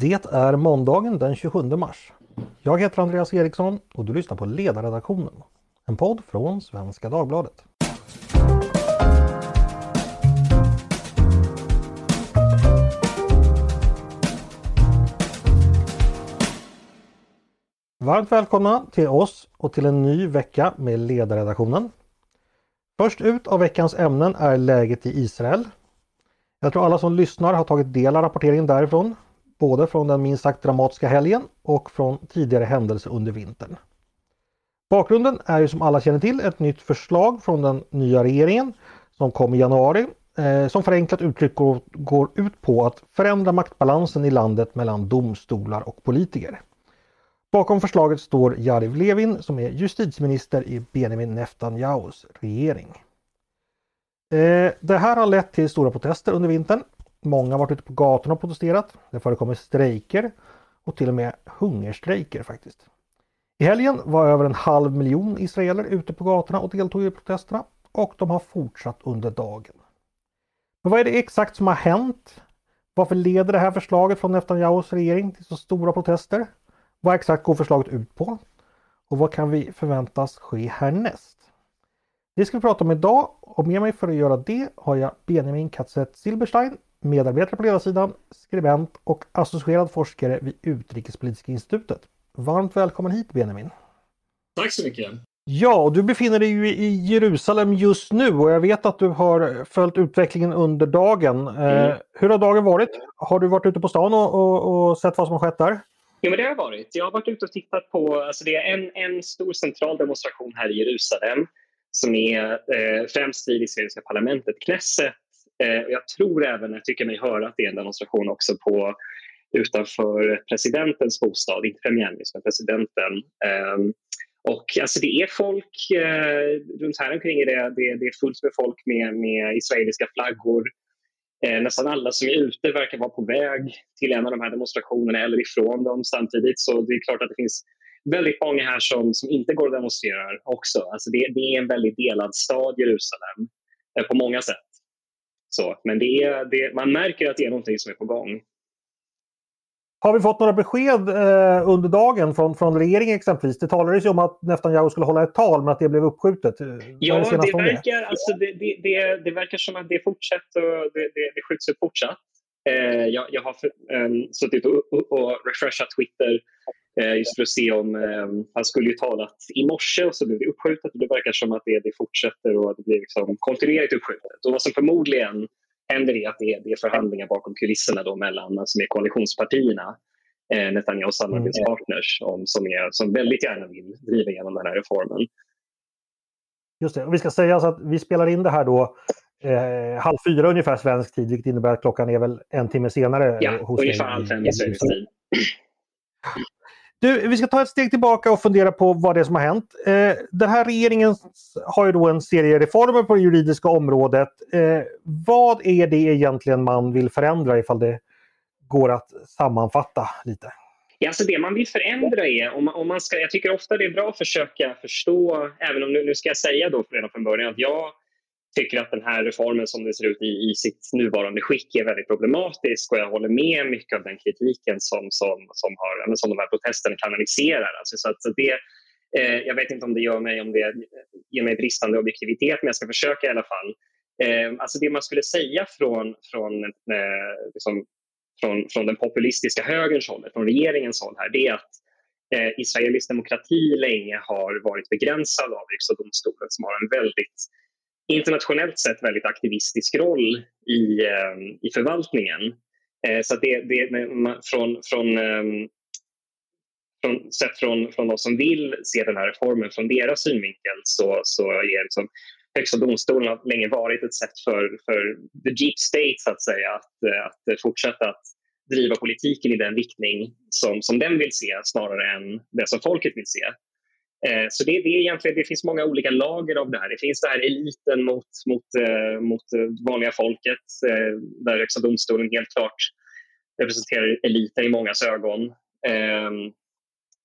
Det är måndagen den 27 mars. Jag heter Andreas Eriksson och du lyssnar på Ledarredaktionen. En podd från Svenska Dagbladet. Varmt välkomna till oss och till en ny vecka med Ledarredaktionen. Först ut av veckans ämnen är läget i Israel. Jag tror alla som lyssnar har tagit del av rapporteringen därifrån både från den minst sagt dramatiska helgen och från tidigare händelser under vintern. Bakgrunden är ju som alla känner till ett nytt förslag från den nya regeringen som kom i januari eh, som förenklat uttryck går, går ut på att förändra maktbalansen i landet mellan domstolar och politiker. Bakom förslaget står Jariv Levin som är justitieminister i Benjamin Netanyahus regering. Eh, det här har lett till stora protester under vintern Många har varit ute på gatorna och protesterat. Det förekommer strejker och till och med hungerstrejker faktiskt. I helgen var över en halv miljon israeler ute på gatorna och deltog i protesterna och de har fortsatt under dagen. Men vad är det exakt som har hänt? Varför leder det här förslaget från Netanyahus regering till så stora protester? Vad exakt går förslaget ut på? Och vad kan vi förväntas ske härnäst? Det ska vi prata om idag och med mig för att göra det har jag Benjamin Katzet Silberstein medarbetare på ledarsidan, skribent och associerad forskare vid Utrikespolitiska institutet. Varmt välkommen hit Benjamin! Tack så mycket! Ja, och du befinner dig ju i Jerusalem just nu och jag vet att du har följt utvecklingen under dagen. Eh, mm. hur har dagen varit? Har du varit ute på stan och, och, och, sett vad som har skett där? Jo, men det har varit. Jag har varit ute och tittat på, alltså det är en, en stor central demonstration här i Jerusalem som är eh, främst vid israeliska parlamentet, Knesset, Eh, jag tror även, jag tycker mig höra att det är en demonstration också på utanför presidentens bostad, inte premiärministern, presidenten. Eh, och alltså det är folk eh, runt här omkring är det, det, det, är fullt med folk med, med israeliska flaggor. Eh, nästan alla som är ute verkar vara på väg till en av de här demonstrationerna eller ifrån dem samtidigt. Så det är klart att det finns väldigt många här som, som inte går och demonstrerar också. Alltså det, det är en väldigt delad stad, Jerusalem, eh, på många sätt. Så, men det är, det, man märker att det är någonting som är på gång. Har vi fått några besked eh, under dagen från, från regeringen exempelvis? Det talades ju om att Netanyahu skulle hålla ett tal men att det blev uppskjutet. Ja, det, det verkar, alltså, det, det, det, verkar som att det fortsätter det, det, det skjuts upp fortsatt. Eh, jag, jag har för, eh, suttit och, och, och refreshat Twitter Eh, just för att se om... Eh, han skulle ju talat i morse och så blev det uppskjutet och det verkar som att det, det fortsätter och att det blir liksom kontinuerligt uppskjutet. Och vad som förmodligen händer är att det är, det är förhandlingar bakom kulisserna då mellan alltså med koalitionspartierna, eh, Netanyahus samarbetspartners, om, som, är, som väldigt gärna vill driva igenom den här reformen. Just det, och vi ska säga alltså att vi spelar in det här då eh, halv fyra ungefär svensk tid, vilket innebär att klockan är väl en timme senare. Ja, hos ungefär halv fem i svensk tid. Du, vi ska ta ett steg tillbaka och fundera på vad det är som har hänt. Eh, den här regeringen har ju då en serie reformer på det juridiska området. Eh, vad är det egentligen man vill förändra ifall det går att sammanfatta lite? Ja, alltså det man vill förändra är, om man, om man ska, jag tycker ofta det är bra att försöka förstå, även om nu, nu ska jag säga då redan från början att jag tycker att den här reformen som det ser ut i, i sitt nuvarande skick är väldigt problematisk och jag håller med mycket av den kritiken som, som, som, har, som de här protesterna kanaliserar. Alltså, så att, så det, eh, jag vet inte om det gör mig, om det eh, ger mig bristande objektivitet, men jag ska försöka i alla fall. Eh, alltså det man skulle säga från, från, eh, liksom, från, från den populistiska högerns håll, från regeringens håll här, det är att eh, israelisk demokrati länge har varit begränsad av Högsta domstolen som har en väldigt internationellt sett väldigt aktivistisk roll i, ehm, i förvaltningen. Eh, så det, det, från, från, ehm, från, sett från, från de som vill se den här reformen från deras synvinkel så, så är liksom Högsta domstolen har länge varit ett sätt för, för the deep state så att säga att, eh, att fortsätta att driva politiken i den riktning som, som den vill se snarare än det som folket vill se. Eh, så det, det, är egentligen, det finns många olika lager av det här. Det finns det här eliten mot, mot, eh, mot eh, vanliga folket där Högsta domstolen helt klart representerar eliten i mångas ögon. Ehm,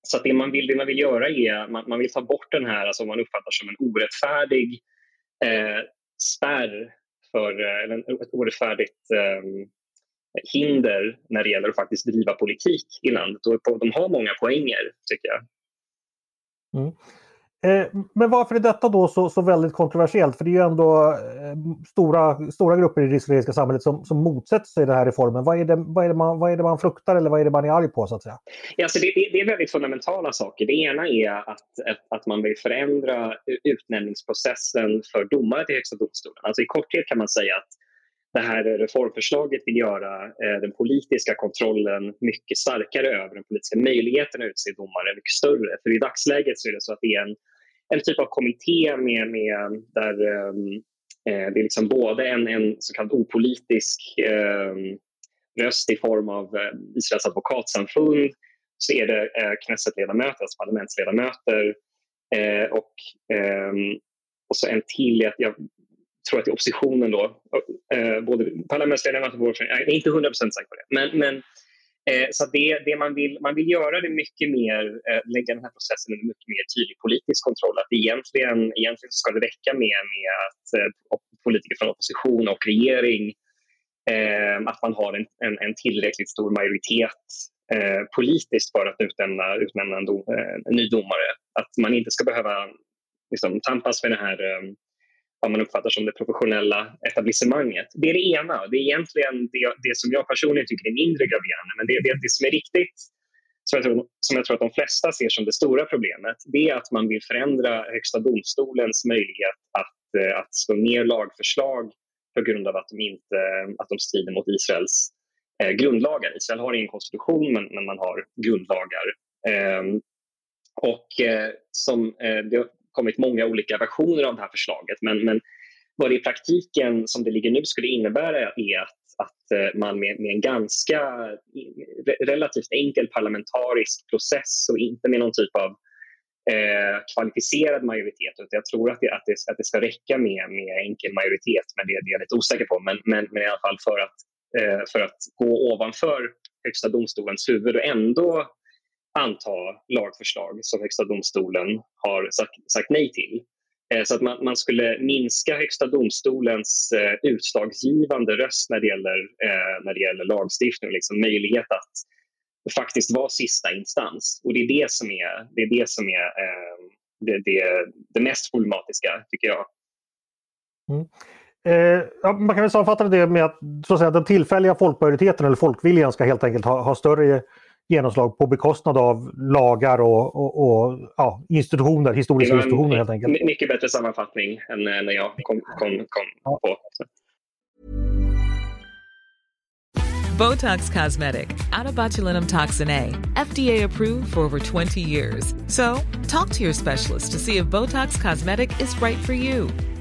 så det man vill, det man vill göra är man, man vill ta bort den här, alltså man uppfattar som en orättfärdig eh, spärr för, eller ett orättfärdigt eh, hinder när det gäller att faktiskt driva politik i landet. Och de har många poänger, tycker jag. Mm. Eh, men varför är detta då så, så väldigt kontroversiellt? För det är ju ändå eh, stora, stora grupper i det israeliska samhället som, som motsätter sig den här reformen. Vad är, det, vad, är det man, vad är det man fruktar eller vad är det man är arg på? så att säga? Ja, alltså det, det, är väldigt fundamentala saker. Det ena är att, att man vill förändra utnämningsprocessen för domare till Högsta domstolen. Alltså I korthet kan man säga att det här reformförslaget vill göra eh, den politiska kontrollen mycket starkare över den politiska möjligheten att utse domare mycket större. För i dagsläget så är det så att det är en en typ av kommitté med, med, där ehm, eh, det är liksom både en, en så kallad opolitisk eh, röst i form av eh, Israels advokatsamfund så är det eh, Knesset-ledamöter, alltså parlamentsledamöter eh, och, eh, och så en till, jag tror att i oppositionen då, eh, både parlamentsledamöter och jag är inte hundra procent säker på det, men, men Eh, så det, det man, vill, man vill göra det mycket mer, eh, lägga den här processen under mycket mer tydlig politisk kontroll. Att egentligen, egentligen ska det räcka med, med att eh, politiker från opposition och regering eh, att man har en, en, en tillräckligt stor majoritet eh, politiskt för att utnämna, utnämna en, dom, eh, en ny domare. Att man inte ska behöva liksom, tampas med det här eh, vad man uppfattar som det professionella etablissemanget. Det är det ena. Det är egentligen det, det som jag personligen tycker är mindre graverande. Men det, det, det som är riktigt, som jag, tror, som jag tror att de flesta ser som det stora problemet, det är att man vill förändra Högsta domstolens möjlighet att, eh, att slå ner lagförslag på grund av att de, inte, att de strider mot Israels eh, grundlagar. Israel har ingen konstitution, men, men man har grundlagar. Eh, och eh, som eh, det kommit många olika versioner av det här förslaget. Men, men vad det i praktiken som det ligger nu skulle innebära är att, att eh, man med, med en ganska eh, relativt enkel parlamentarisk process och inte med någon typ av eh, kvalificerad majoritet. Jag tror att det, att det, att det ska räcka med, med enkel majoritet, men det, det är jag lite osäker på. Men, men, men i alla fall för att, eh, för att gå ovanför Högsta domstolens huvud och ändå anta lagförslag som Högsta domstolen har sagt, sagt nej till. Eh, så att man, man, skulle minska Högsta domstolens eh, utslagsgivande röst när det gäller, eh, när det gäller lagstiftning, liksom möjlighet att faktiskt vara sista instans. Och det är det som är det, är det, som är, eh, det, det, det mest problematiska, tycker jag. Mm. Eh, ja, man kan väl sammanfatta det med att, så att säga, den tillfälliga folkmajoriteten eller folkviljan ska helt enkelt ha, ha större genomslag på bekostnad av lagar och, och, och ja, institutioner, historiska institutioner helt enkelt. Mycket bättre sammanfattning än när jag kom, kom, kom ja. på. Botox Cosmetic, out toxin A, FDA approved for over 20 years. So, talk to your specialist to see if Botox Cosmetic is right for you.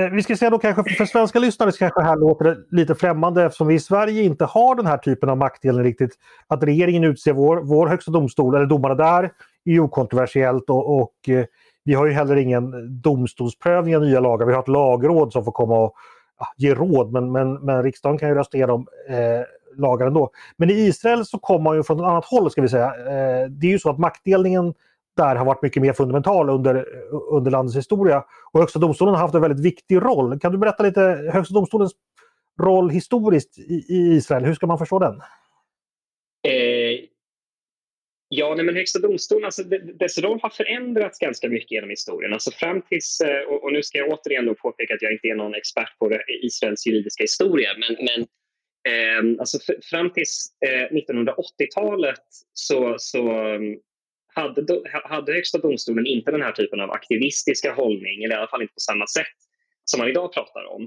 Eh, vi ska säga då kanske för svenska lyssnare så kanske det här låter lite främmande eftersom vi i Sverige inte har den här typen av maktdelning riktigt. Att regeringen utser vår, vår högsta domstol, eller domare där, är okontroversiellt och, och eh, vi har ju heller ingen domstolsprövning av nya lagar. Vi har ett lagråd som får komma och ja, ge råd men, men, men riksdagen kan ju rösta igenom eh, lagar ändå. Men i Israel så kommer man ju från ett annat håll ska vi säga. Eh, det är ju så att maktdelningen där har varit mycket mer fundamental under, under landets historia. Och Högsta domstolen har haft en väldigt viktig roll. Kan du berätta lite Högsta domstolens roll historiskt i, i Israel? Hur ska man förstå den? Eh, ja, nej, men Högsta domstolen, alltså, dess roll har förändrats ganska mycket genom historien. Alltså fram tills, eh, och, och nu ska jag återigen då påpeka att jag inte är någon expert på Israels juridiska historia, men, men eh, alltså fram till eh, 1980-talet så, så hade, hade Högsta domstolen inte den här typen av aktivistiska hållning, eller i alla fall inte på samma sätt som man idag pratar om.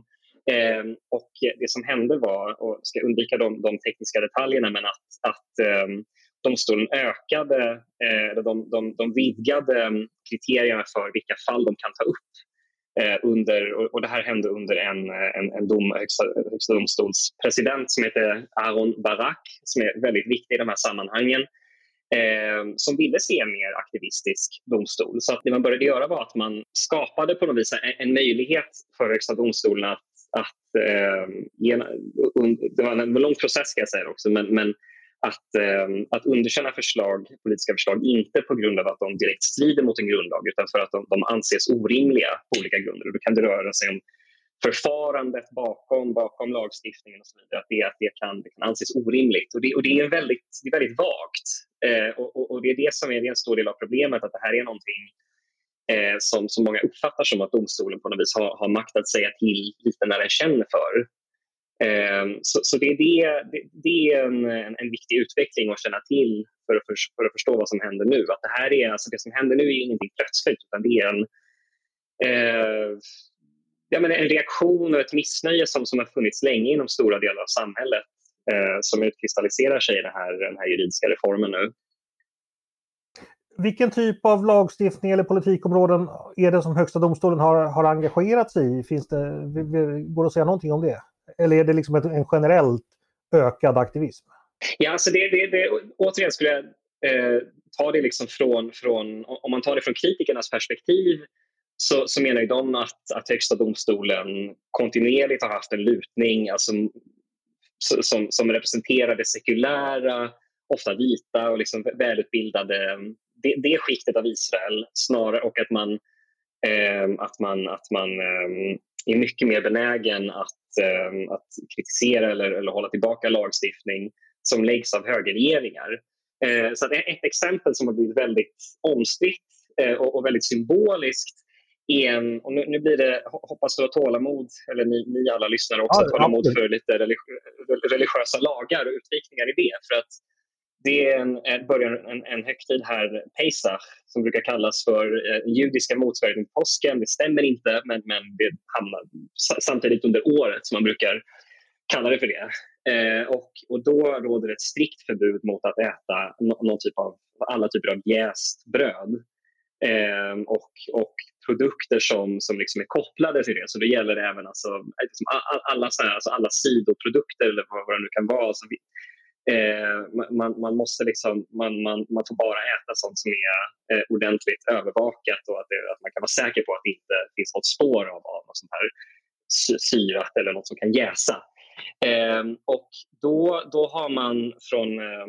Eh, och Det som hände var, och ska undvika de, de tekniska detaljerna, men att, att eh, domstolen ökade, eh, de, de, de vidgade ehm, kriterierna för vilka fall de kan ta upp. Eh, under, och, det här hände under en, en, en dom, högsta, högsta domstolspresident som heter Aaron Barak, som är väldigt viktig i de här sammanhangen eh, som ville se en mer aktivistisk domstol. Så att det man började göra var att man skapade på något vis en, en möjlighet för Högsta domstolen att, att eh, det var en lång process ska jag säga också, men, men att, eh, att underkänna förslag, politiska förslag inte på grund av att de direkt strider mot en grundlag utan för att de, de anses orimliga på olika grunder. Och då kan det röra sig om förfarandet bakom, bakom lagstiftningen och så vidare. Att det, att det, kan, det kan anses orimligt. Och det, och det är, väldigt, det är väldigt vagt. Eh, och, och, det är det som är, en stor del av problemet, att det här är någonting eh, som, som många uppfattar som att domstolen på något vis har, har makt att säga till lite när den känner för. Eh, så, så det, är det, det, det är en, en, en, viktig utveckling att känna till för att, för, för att förstå vad som händer nu. Att det här är, alltså det som händer nu är ingenting plötsligt, utan det är en eh, ja, men en reaktion och ett missnöje som, som har funnits länge inom stora delar av samhället eh, som utkristalliserar sig i det här, den här juridiska reformen nu. Vilken typ av lagstiftning eller politikområden är det som Högsta domstolen har, har engagerat sig i? Finns det, går det att säga någonting om det? Eller är det liksom ett, en generellt ökad aktivism? Ja, alltså det, det, det, återigen skulle jag eh, ta det liksom från, från, om man tar det från kritikernas perspektiv så, så menar de att, att Högsta domstolen kontinuerligt har haft en lutning alltså, som, som representerar det sekulära, ofta vita och liksom välutbildade, det, det skiktet av Israel snarare och att man, eh, att man, att man eh, är mycket mer benägen att, eh, att kritisera eller, eller hålla tillbaka lagstiftning som läggs av högerregeringar. Eh, så ett exempel som har blivit väldigt omstritt eh, och, och väldigt symboliskt en, och nu, nu, blir det, hoppas du har tålamod, eller ni, ni alla lyssnare också, ja, tålamod ja. för lite religiösa lagar och utvikningar i det. För att det är en, börjar en, en högtid här, Pesach, som brukar kallas för eh, judiska motsvarigheten till påsken. Det stämmer inte, men, men det hamnar samtidigt under året som man brukar kalla det för det. Eh, och, och då råder ett strikt förbud mot att äta någon typ av, alla typer av jäst bröd. Eh, och, och produkter som, som liksom är kopplade till det. Så det gäller även alltså, liksom alla, så här, alltså alla sidoprodukter eller vad, vad det nu kan vara. Alltså, vi, eh, man, man, måste liksom, man, man, man får bara äta sånt som är eh, ordentligt övervakat och att, det, att, man kan vara säker på att det inte finns något spår av, av något sånt här syrat eller något som kan jäsa. Eh, och då, då har man från Eh,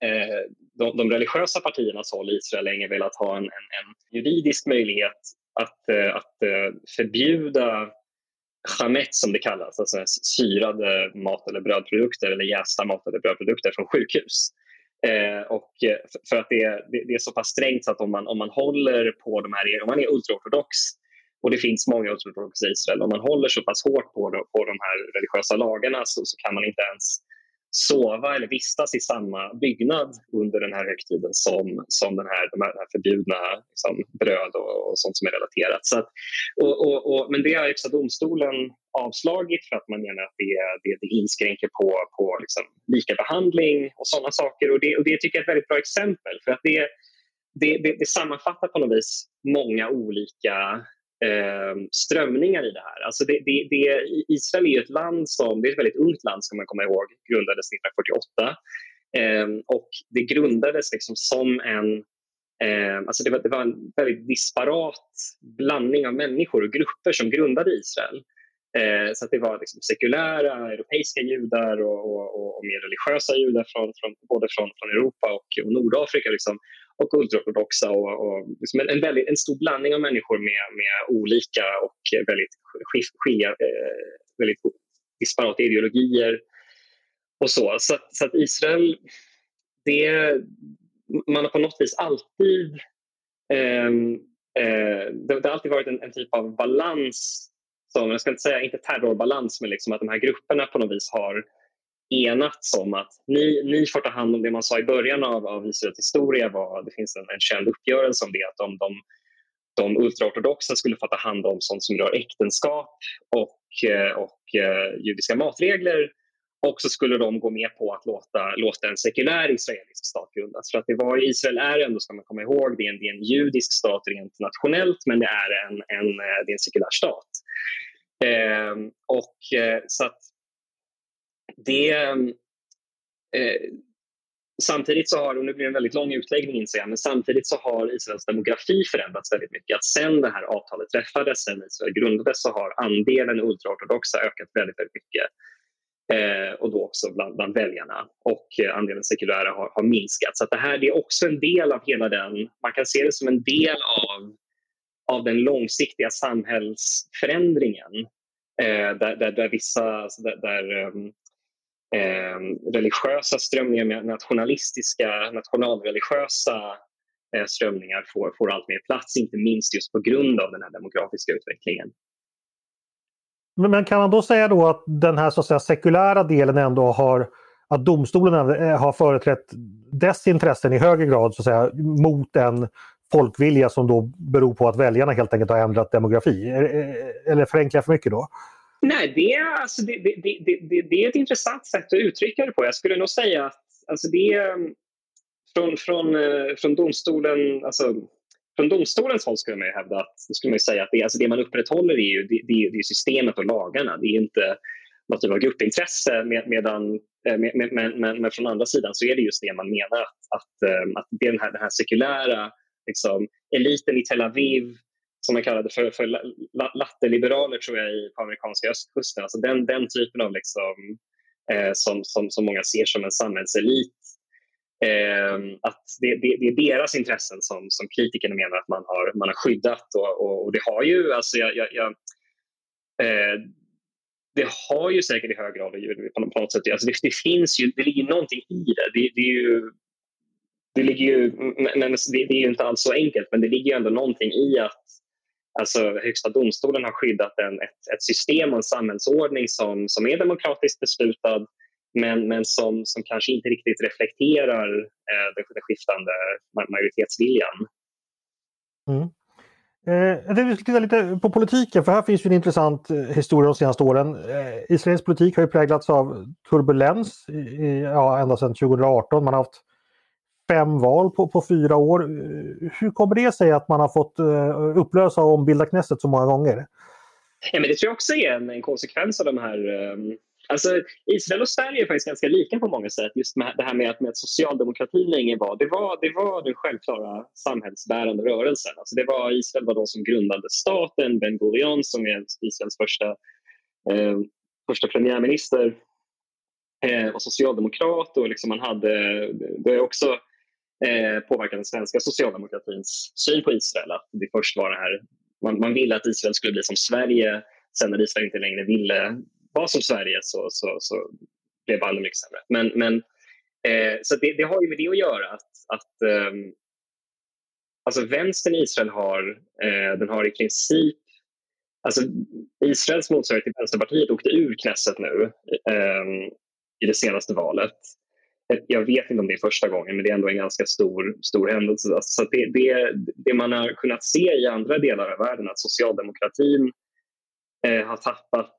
Eh, de, de religiösa partiernas håll i Israel länge velat ha en, en, en juridisk möjlighet att, eh, att eh, förbjuda chamet som det kallas, alltså syrade mat eller brödprodukter eller jästa mat eller brödprodukter från sjukhus. Eh, och för att det, det, det, är så pass strängt så att om man, om man håller på de här, om man är ultraortodox och det finns många ultraortodoxa i Israel, om man håller så pass hårt på, på de här religiösa lagarna så, så kan man inte ens sova eller vistas i samma byggnad under den här högtiden som, som den här, de här, förbjudna liksom, bröd och, och, sånt som är relaterat. Så att, och, och, och, men det har Högsta domstolen avslagit för att man menar att det, det, det inskränker på, på liksom, likabehandling och sådana saker. Och det, och det tycker jag är ett väldigt bra exempel för att det, det, det, det sammanfattar på något vis många olika Ehm, strömningar i det här. Alltså det, det, det, Israel är ett land som, det är ett väldigt ungt land ska man komma ihåg, grundades 1948. Eh, och det grundades liksom som en ehm, alltså det var, det, var, en väldigt disparat blandning av människor och grupper som grundade Israel. Eh, så det var liksom sekulära europeiska judar och, och, och, mer religiösa judar från, från, både från, från Europa och, och Nordafrika. Liksom och ultraortodoxa och, och liksom en, väldigt, en stor blandning av människor med, med olika och väldigt, skilja, eh, väldigt disparata ideologier och så. Så, så att Israel, det, man har på något vis alltid eh, eh, det, det, har alltid varit en, en, typ av balans, som, jag ska inte säga inte terrorbalans, men liksom att de här grupperna på något vis har enats om att ni, ni får ta hand om det man sa i början av, av Israels historia. Var, det finns en, en känd uppgörelse om det, att de, de, de ultraortodoxa skulle få ta hand om sånt som rör äktenskap och, eh, och uh, judiska matregler och så skulle de gå med på att låta, låta en sekulär israelisk stat grundas. För att det var Israel är ändå, ska man komma ihåg, det är en, det är en judisk stat rent nationellt men det är en, en, eh, det är en sekulär stat. Ehm, eh, och, så att det, eh, samtidigt så har, och nu blir det en väldigt lång utläggning inser jag, men samtidigt så har Israels demografi förändrats väldigt mycket. Att sen det här avtalet träffades, sen Israel grundades, så har andelen ultraortodoxa ökat väldigt, väldigt mycket. Eh, och då också bland, bland väljarna. Och eh, andelen sekulära har, har minskat. Så det här det är också en del av hela den, man kan se det som en del av, av den långsiktiga samhällsförändringen. Eh, där, där, där, vissa, alltså där, där um, eh, religiösa strömningar, nationalistiska, nationalreligiösa eh, strömningar får, får allt mer plats, inte minst just på grund av den här demografiska utvecklingen. Men, men kan man då säga då att den här så att säga, sekulära delen ändå har att domstolen har eh, företrätt dess intressen i högre grad så att säga, mot en folkvilja som då beror på att väljarna helt enkelt har ändrat demografi? Eller förenklar jag för mycket då? Nej, det alltså, det, det, det, det, är ett intressant sätt att uttrycka det på. Jag skulle nog säga att alltså, det är mm, från, från, eh, från domstolen, alltså, från domstolens håll skulle man ju hävda att, skulle man säga att det, alltså det man upprätthåller är ju det, det, är systemet och lagarna. Det är inte något typ av gruppintresse med, medan, eh, med, med, med, med, med, från andra sidan så är det just det man menar att, att, eh, att det den, här, den här sekulära liksom, eliten i Tel Aviv som man kallade för, för latteliberaler tror jag på amerikanska östkusten. Alltså den, den typen av liksom, eh, som, som, som många ser som en samhällselit. Eh, att det, det, det, är deras intressen som, som kritikerna menar att man har, man har skyddat. Och, och, och det har ju, alltså jag, jag, jag eh, det har ju säkert i hög grad på något sätt, alltså det, det, finns ju, det ligger någonting i det. Det, det är ju det ligger ju, men det, är ju inte alls så enkelt, men det ligger ju ändå någonting i att Alltså Högsta domstolen har skyddat en, ett, ett system och en samhällsordning som, som är demokratiskt beslutad men, men som, som kanske inte riktigt reflekterar eh, den, den skiftande majoritetsviljan. Mm. Eh, jag tänkte titta lite på politiken, för här finns ju en intressant eh, historia de senaste åren. Eh, Israels politik har ju präglats av turbulens i, ja, ända sedan 2018. Man har haft fem val på, på fyra år. Eh, hur kommer det sig att man har fått eh, upplösa och ombilda Knesset så många gånger? Ja, men det tror jag också är en, en konsekvens av de här um... Alltså, Israel och Sverige är faktiskt ganska lika på många sätt. Just med det här med att, med att socialdemokratin länge var det, var, det var den självklara samhällsbärande rörelsen. Alltså det var, Israel var de som grundade staten. Ben Gurion som är Israels första, eh, första premiärminister eh, var socialdemokrat och liksom man hade, det är också eh, påverka den svenska socialdemokratins syn på Israel. Att det först var det här, man, man ville att Israel skulle bli som Sverige. Sen när Israel inte längre ville vara som Sverige så, så, så blev det mycket sämre. Men, men, eh, så det, det, har ju med det att göra. att, att eh, alltså Vänstern i Israel har, eh, den har i princip Alltså, Israels motsvarighet till Vänsterpartiet åkte ur Knesset nu eh, i det senaste valet jag vet inte om det är första gången, men det är ändå en ganska stor, stor händelse. Alltså, så det, det, det man har kunnat se i andra delar av världen, att socialdemokratin eh, har tappat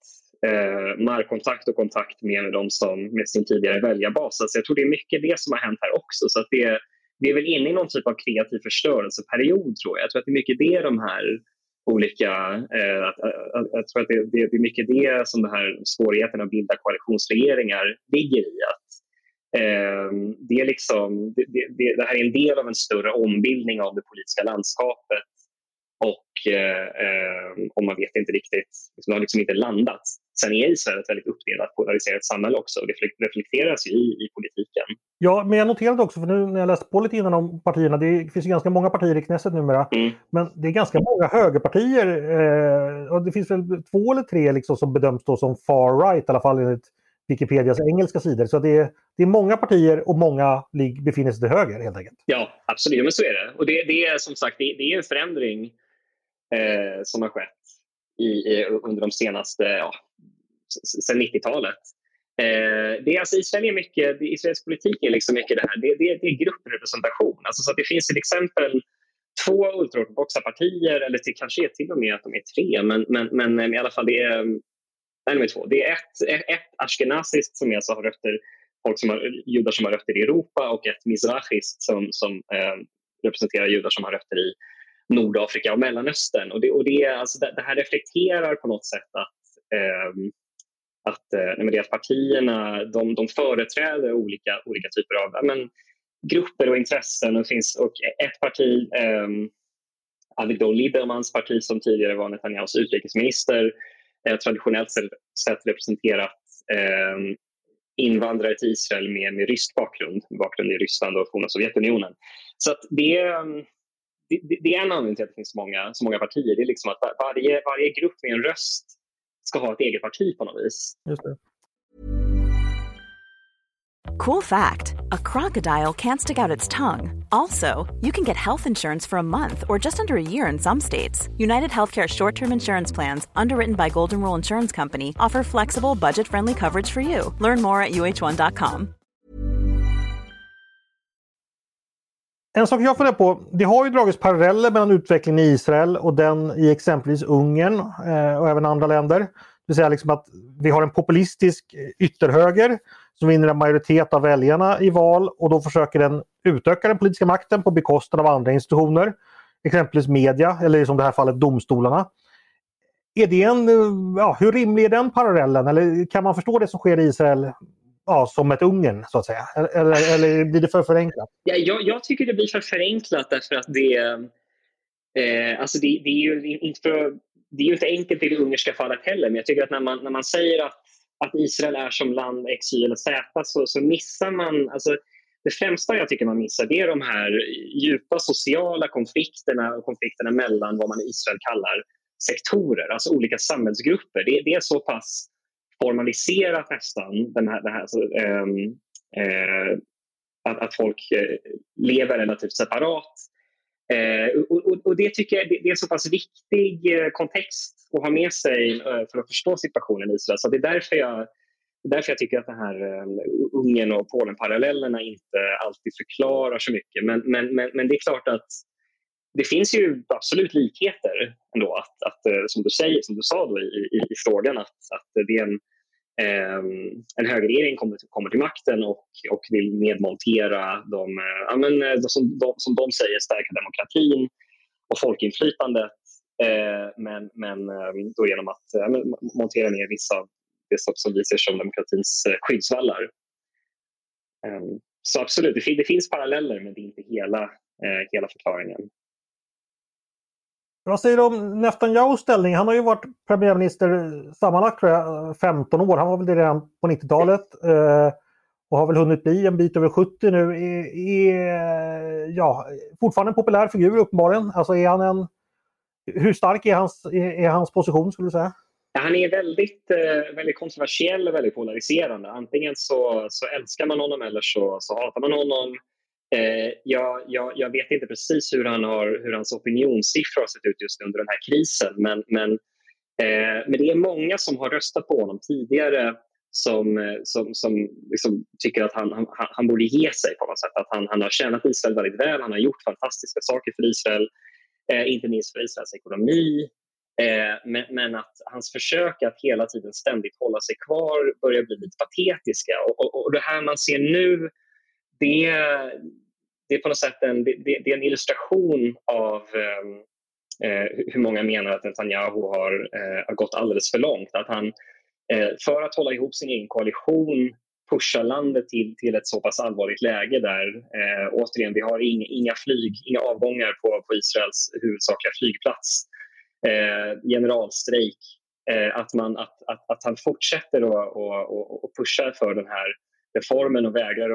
eh, närkontakt och kontakt med, de som, med sin tidigare väljarbas. Så jag tror det är mycket det som har hänt här också. Så det, vi är väl inne i någon typ av kreativ förstörelseperiod, tror jag. Jag tror att det är mycket det de här olika... Eh, att, att, jag tror att det, det, det, är mycket det som den här svårigheten att bilda koalitionsregeringar ligger i. Att det, är liksom, det, det, det, här är en del av en större ombildning av det politiska landskapet och, eh, ehm, och man vet inte riktigt, liksom, det har liksom inte landat. Sen är Israel ett väldigt uppdelat, polariserat samhälle också och det reflekteras ju i, i politiken. Ja, men jag noterade också, för nu när jag läste på lite innan om partierna, det finns ju ganska många partier i Knesset numera, mm. men det är ganska många högerpartier. Eh, och det finns väl två eller tre liksom som bedöms då som far right, i alla fall enligt Wikipedias engelska sidor. Så det är, det är många partier och många befinner sig till höger helt enkelt. Ja, absolut. Men så är det. Och det, det är som sagt det, det är en förändring eh, som har skett i, i, under de senaste, ja, sen 90-talet. Eh, det är alltså, Israel är mycket, Israels politik är liksom mycket det här, det, det, det är grupprepresentation. Alltså, så att det finns till exempel två ultraortodoxa partier, eller till, kanske till och med att de är tre, men, men, men eh, i alla fall det är Nej, nummer två. Det är ett, ett ashkenaziskt som alltså har rötter, folk som har, judar som har rötter i Europa och ett mizrachiskt som, som eh, representerar judar som har rötter i Nordafrika och Mellanöstern. Och det, och det, alltså det, det här reflekterar på något sätt att, eh, att, eh, att partierna de, de företräder olika, olika typer av men, grupper och intressen. Och, finns, och ett parti, eh, Avigdor Liebermans parti som tidigare var Netanyahus utrikesminister, eh, traditionellt sett representerat eh, invandrare till Israel med, med rysk bakgrund, bakgrund i Ryssland och forna Sovjetunionen. Så det, det, det, är en anledning till att det finns så många, så många partier. Det är liksom att varje, varje grupp med en röst ska ha ett eget parti på något vis. Just det. Cool fact a crocodile can't stick out its tongue. Also, you can get health insurance for a month or just under a year in some states. United Healthcare short term insurance plans, underwritten by Golden Rule Insurance Company, offer flexible, budget friendly coverage for you. Learn more at uh1.com. En sak jag funderar på, det har ju dragits paralleller mellan utvecklingen i Israel och den i exempelvis Ungern eh, och även andra länder. Det vill säga liksom att vi har en populistisk ytterhöger som vinner en majoritet av väljarna i val och då försöker den utöka den politiska makten på bekostnad av andra institutioner. Exempelvis media eller som i det här fallet domstolarna. Är det en, ja, hur rimlig är den parallellen? Eller kan man förstå det som sker i Israel ja, som ett Ungern så att säga? Eller, eller blir det för förenklat? Ja, jag, jag, tycker det blir för förenklat därför att det, eh, alltså det, det är ju inte för, det är ju inte enkelt i det ungerska fallet heller men jag tycker att när man, när man säger att att Israel är som land X, Y eller Z så, så missar man... Alltså, det främsta jag tycker man missar det är de här djupa sociala konflikterna och konflikterna mellan vad man i Israel kallar sektorer, alltså olika samhällsgrupper. Det, det är så pass formaliserat nästan, den här, den här, så, ähm, äh, att, att folk eh, lever relativt separat. Äh, och, och, och, det tycker jag det, det är en så pass viktig kontext att ha med sig eh, för att förstå situationen i Israel. Så det är därför jag, därför jag tycker att den här eh, Ungern och Polen-parallellerna inte alltid förklarar så mycket. Men, men, men, men, det är klart att det finns ju absolut likheter ändå. Att, att, eh, som, du säger, som du sa då i, i, i frågan, att, att det är en, eh, en högerregering kommer, kommer till makten och, och vill nedmontera de, ja, men, som, de, som de säger, stärka demokratin och folkinflytandet Eh, men, men eh, då genom att eh, montera ner vissa det som vi ser som demokratins skyddsvallar. Ehm, så absolut, det, finns paralleller men det är inte hela, hela förklaringen. Vad säger du om Netanyahus ställning? Han har ju varit premiärminister sammanlagt tror jag, 15 år. Han var väl det redan på 90-talet och har väl hunnit bli en bit över 70 nu. Är, är ja, fortfarande en populär figur uppenbarligen. Alltså är han en hur stark är hans, är hans position skulle du säga? Han är väldigt, eh, väldigt kontroversiell och väldigt polariserande. Antingen så, så älskar man honom eller så, så hatar man honom. Eh, jag, jag, jag, vet inte precis hur, han har, hur hans opinionssiffror har sett ut just under den här krisen men, men, eh, men det är många som har röstat på honom tidigare som, eh, som, som liksom tycker att han, han, han borde ge sig på något sätt. Att han, han har tjänat Israel väldigt väl, han har gjort fantastiska saker för Israel Eh, inte minst för Israels ekonomi. Eh, men, men, att hans försök att hela tiden ständigt hålla sig kvar börjar bli lite patetiska. Och, och, och det här man ser nu, det, det är på något sätt en, det, det är en illustration av ehm, eh, hur många menar att Netanyahu har, eh, har gått alldeles för långt. Att han, eh, för att hålla ihop sin egen koalition pusha landet till, till ett så pass allvarligt läge där eh, återigen, vi har inga, inga flyg, inga avgångar på, på Israels huvudsakliga flygplats. Eh, generalstrejk. Eh, att, man, att, att, att han fortsätter att pusha för den här reformen och vägrar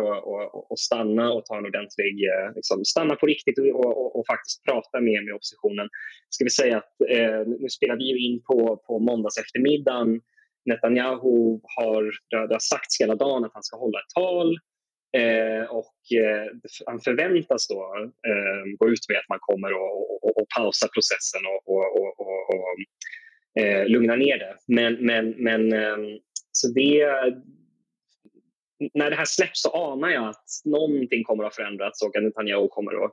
att stanna och ta en ordentlig, eh, liksom, stanna på riktigt och, och, och, faktiskt prata med, med oppositionen. Ska vi säga att eh, nu spelar vi in på, på måndags eftermiddagen Netanyahu har, det har sagts hela dagen att han ska hålla ett tal eh, och eh, han förväntas då eh, gå ut med att man kommer och pausa processen och, och, och, och eh, lugna ner det. Men, men, men ehm, så det, när det här släpps så anar jag att någonting kommer att ha förändrats och att Netanyahu kommer att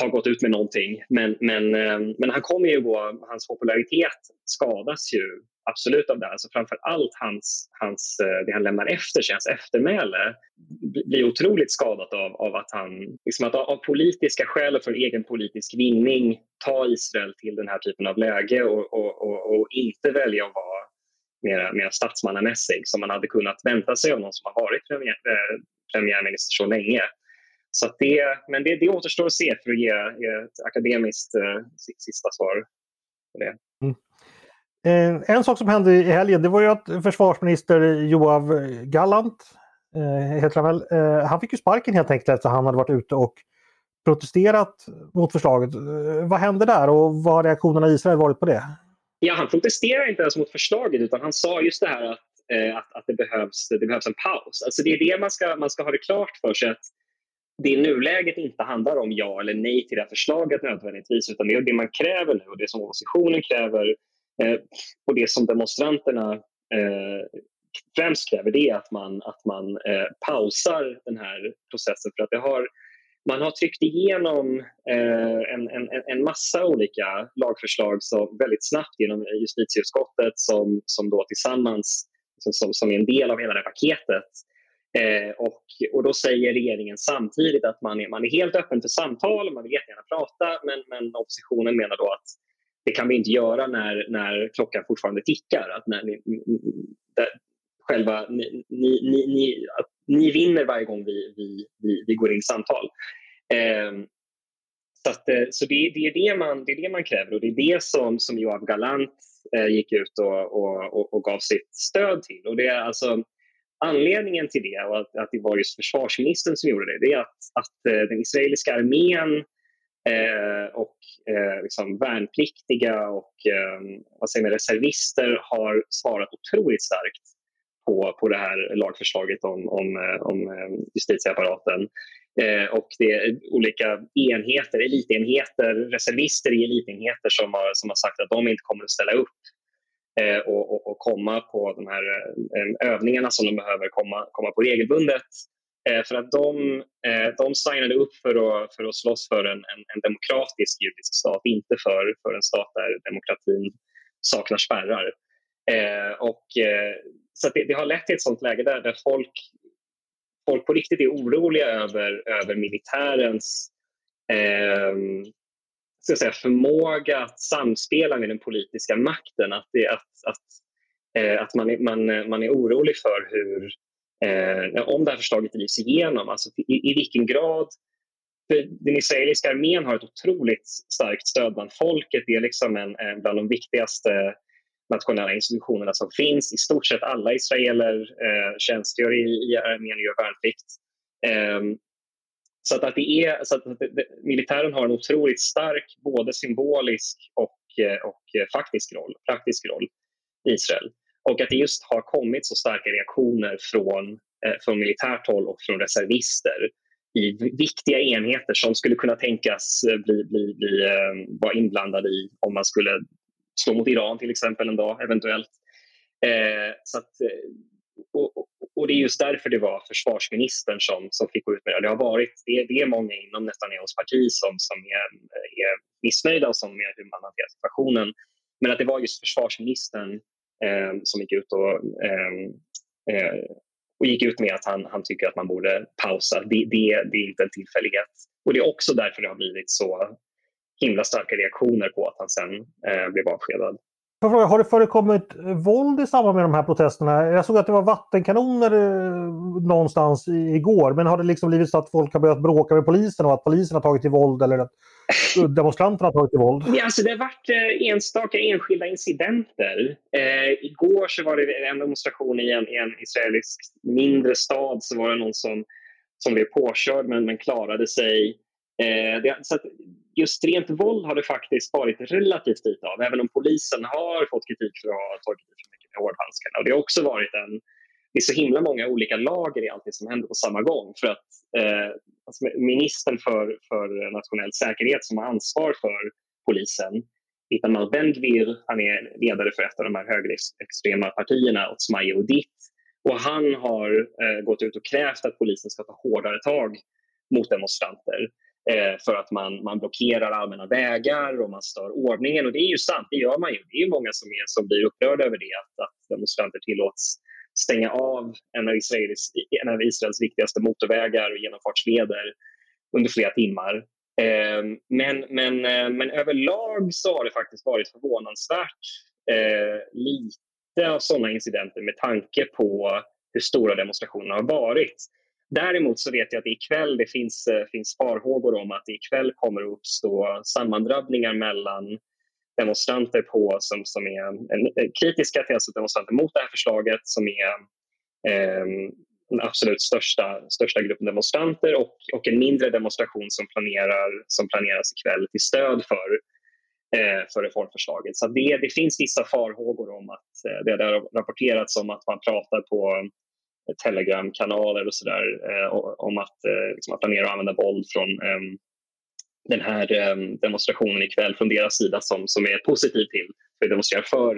ha gått ut med någonting. Men, men, ehm, men han kommer ju gå, hans popularitet skadas ju absolut av det. Alltså framför allt hans, hans, eh, det han lämnar efter sig, hans eftermäle blir otroligt skadat av, av att han liksom att av politiska skäl och för egen politisk vinning ta Israel till den här typen av läge och, och, och, och inte välja att vara mer, mer statsmannamässig som man hade kunnat vänta sig av någon som har varit premiär, eh, premiärminister så länge. Så det, men det, det återstår att se för att ge, ge ett akademiskt eh, sista svar på det. Mm. Eh, en sak som hände i helgen det var ju att försvarsminister Joav Gallant, eh, heter han väl, eh, han fick ju sparken helt enkelt efter att han hade varit ute och protesterat mot förslaget. Eh, vad hände där och vad har reaktionerna i Israel varit på det? Ja, han protesterar inte ens mot förslaget utan han sa just det här att, eh, att, att, det, behövs, det behövs en paus. Alltså det är det man ska, man ska ha det klart för sig. Att det i nuläget inte handlar om ja eller nej till det här förslaget nödvändigtvis utan det är det man kräver nu och det som oppositionen kräver Eh, och det som demonstranterna eh, främst kräver det är att man, att man eh, pausar den här processen för att det har man har tryckt igenom eh, en, en, en massa olika lagförslag så väldigt snabbt genom justitieutskottet som, som då tillsammans som, som är en del av hela det paketet. Eh, och, och då säger regeringen samtidigt att man är, man är helt öppen för samtal, man vill jättegärna prata men, men oppositionen menar då att det kan vi inte göra när, när klockan fortfarande tickar. Att när ni, där, själva, ni, ni, ni, ni vinner varje gång vi, vi, vi, vi går in i samtal. Eh, så att, eh, så det, det, är det, man, det är det man kräver och det är det som, som Joab Galant eh, gick ut och, och, och, och, gav sitt stöd till. Och det är alltså, anledningen till det och att, att det var just försvarsministern som gjorde det, det är att, att eh, den israeliska armén eh, och eh, liksom värnpliktiga och ehm, vad säger man, reservister har svarat otroligt starkt på, på det här lagförslaget om, om, eh, om ehm, justitieapparaten. Eh, och det är olika enheter, elitenheter, reservister i elitenheter som har, som har sagt att de inte kommer att ställa upp eh, och, och, och, komma på de här eh, ehm, övningarna som de behöver komma, komma på regelbundet. Eh, för att de, eh, de signade upp för att, för att slåss för en, en, en demokratisk judisk stat, inte för, för en stat där demokratin saknar spärrar. Eh, och, eh, så det, det, har lett till ett sånt läge där, där folk, folk på riktigt är oroliga över, över militärens eh, ska säga, förmåga att samspela med den politiska makten. Att, det, att, att, eh, att man, är, man, man är orolig för hur, eh, om det här förslaget drivs igenom, alltså i, i vilken grad den israeliska armén har ett otroligt starkt stöd bland folket. Det är liksom en, en bland de viktigaste nationella institutionerna som finns. I stort sett alla israeler eh, tjänstgör i, i armén och gör värnplikt. Eh, så att, att, det är, så att det, militären har en otroligt stark både symbolisk och, eh, och eh, faktisk roll, praktisk roll i Israel. Och att det just har kommit så starka reaktioner från, eh, från militärt håll och från reservister i viktiga enheter som skulle kunna tänkas eh, bli, bli, bli, eh, vara inblandade i om man skulle slå mot Iran till exempel en dag, eventuellt. Eh, så att, eh, och, och, det är just därför det var försvarsministern som, som fick gå ut med det. Det, har varit, det, det är många inom Netanyahus parti som, som är, är missnöjda och som med hur man hanterar situationen. Men att det var just försvarsministern Ehm, som gick ut och, eh, eh, och gick ut med att han, han tycker att man borde pausa. Det, det, det är inte en tillfällighet. Och det är också därför det har blivit så himla starka reaktioner på att han sen eh, blev avskedad. Har det förekommit våld i samband med de här protesterna? Jag såg att det var vattenkanoner eh, någonstans igår, men har det liksom blivit så att folk har börjat bråka med polisen och att polisen har tagit till våld eller att demonstranterna har tagit till våld? Ja, alltså det har varit eh, enstaka enskilda incidenter. Eh, igår så var det en demonstration i en, i en israelisk mindre stad så var det någon som, som blev påkörd men, men klarade sig. Eh, det, så just rent våld har det faktiskt varit relativt lite av, även om polisen har fått kritik för att ha tagit i för mycket med hårdhandskarna. Och det har också varit en, det är så himla många olika lager i allt det som händer på samma gång. För att eh, alltså ministern för, för nationell säkerhet som har ansvar för polisen, Itamar Bendvir, han är ledare för ett av de här högerextrema partierna, Otzma Odit, Och han har eh, gått ut och krävt att polisen ska ta hårdare tag mot demonstranter Eh, för att man, man blockerar allmänna vägar och man stör ordningen. Och det är ju sant, det gör man ju. Det är många som, är, som blir upprörda över det, att, att demonstranter tillåts stänga av en av, Israels, en av Israels viktigaste motorvägar och genomfartsleder under flera timmar. Eh, men, men, eh, men överlag så har det faktiskt varit förvånansvärt eh, lite av sådana incidenter med tanke på hur stora demonstrationerna har varit. Däremot så vet jag att ikväll det finns, eh, finns farhågor om att det ikväll kommer att uppstå sammandrabbningar mellan demonstranter på, som, som är en, eh, kritiska till alltså demonstranter mot det här förslaget som är eh, den absolut största, största gruppen demonstranter och, och en mindre demonstration som, planerar, som planeras ikväll till stöd för, eh, för reformförslaget. Så det, det finns vissa farhågor om att eh, det har rapporterats om att man pratar på telegramkanaler och sådär eh, om att, eh, liksom, att planera att använda våld från ehm, den här ehm, demonstrationen ikväll från deras sida som, som är positiv till för att demonstrera för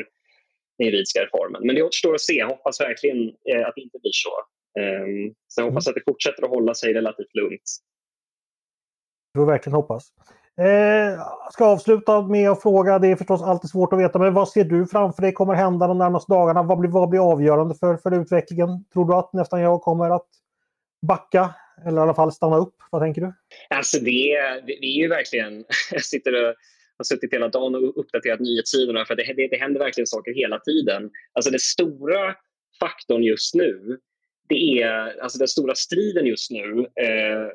den juridiska reformen. Men det återstår att se. Jag hoppas verkligen eh, att det inte blir så. Um, så jag hoppas mm. att det fortsätter att hålla sig relativt lugnt. Vi får verkligen hoppas. Eh, ska avsluta med att fråga, det är förstås alltid svårt att veta, men vad ser du framför dig kommer hända de närmaste dagarna? Vad blir, vad blir avgörande för, för utvecklingen? Tror du att nästan jag kommer att backa eller i alla fall stanna upp? Vad tänker du? Alltså det, det, det är ju verkligen... Jag sitter och har suttit hela dagen och uppdaterat nyhetssidorna för det, det, det händer verkligen saker hela tiden. Alltså den stora faktorn just nu, det är alltså den stora striden just nu eh,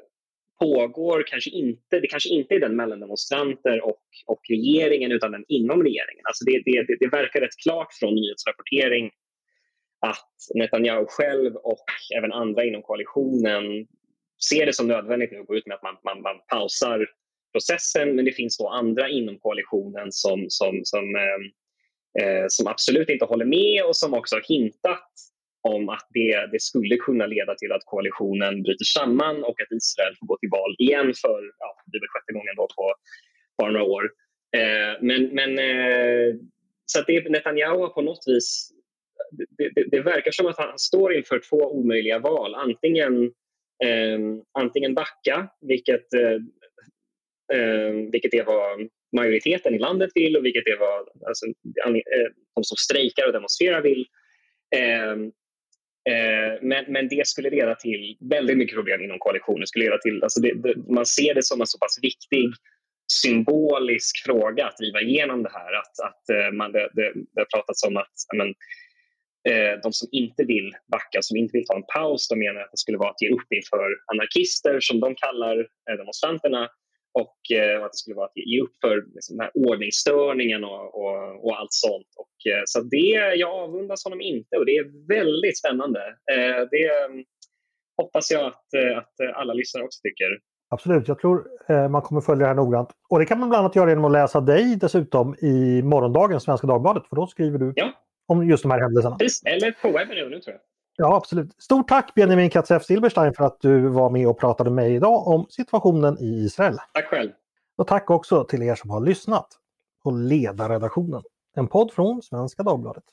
pågår kanske inte, det kanske inte är den mellan demonstranter och, och regeringen utan den inom regeringen. Alltså det, det, det verkar rätt klart från nyhetsrapportering att Netanyahu själv och även andra inom koalitionen ser det som nödvändigt att gå ut med att man, man, man pausar processen men det finns då andra inom koalitionen som, som, som, eh, eh som absolut inte håller med och som också har hintat om att det, det skulle kunna leda till att koalitionen bryter samman och att Israel får gå till val igen för ja, det är sjätte gången då på bara några år. Eh, men men eh, så att det, Netanyahu har på något vis... Det, det, det, verkar som att han står inför två omöjliga val. Antingen, eh, antingen backa, vilket, eh, eh vilket är vad majoriteten i landet vill och vilket är vad alltså, eh, de som strejkar och demonstrerar vill. Eh, Eh, men, men det skulle leda till väldigt mycket problem inom koalitionen. Skulle leda till, alltså det, det, man ser det som en så pass viktig symbolisk fråga att driva igenom det här. Att, att eh, man, det, det, det har pratats om att men, eh, de som inte vill backa, som inte vill ta en paus, de menar att det skulle vara att ge upp inför anarkister som de kallar demonstranterna och, eh, att det skulle vara att ge upp för liksom, den här ordningsstörningen och, och, och allt sånt. Och, eh, så det, jag avundas honom inte och det är väldigt spännande. Eh, det mm, hoppas jag att, att alla lyssnare också tycker. Absolut, jag tror man kommer följa det här noggrant. Och det kan man bland annat göra genom att läsa dig dessutom i morgondagens Svenska Dagbladet, för då skriver du ja. om just de här händelserna. Precis, eller på webben nu tror jag. Ja, absolut. Stort tack Benjamin Katzef Silberstein för att du var med och pratade med mig idag om situationen i Israel. Tack själv. Och tack också till er som har lyssnat på Ledarredaktionen, en podd från Svenska Dagbladet.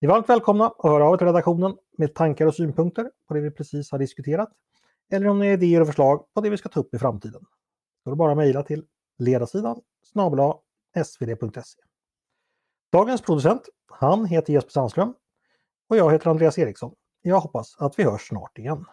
Ni är varmt välkomna att höra av er till redaktionen med tankar och synpunkter på det vi precis har diskuterat. Eller om ni har idéer och förslag på det vi ska ta upp i framtiden. Då är det bara att mejla till ledarsidan snabel svd.se. Dagens producent, han heter Jesper Sandström och jag heter Andreas Eriksson. Jag hoppas att vi hörs snart igen.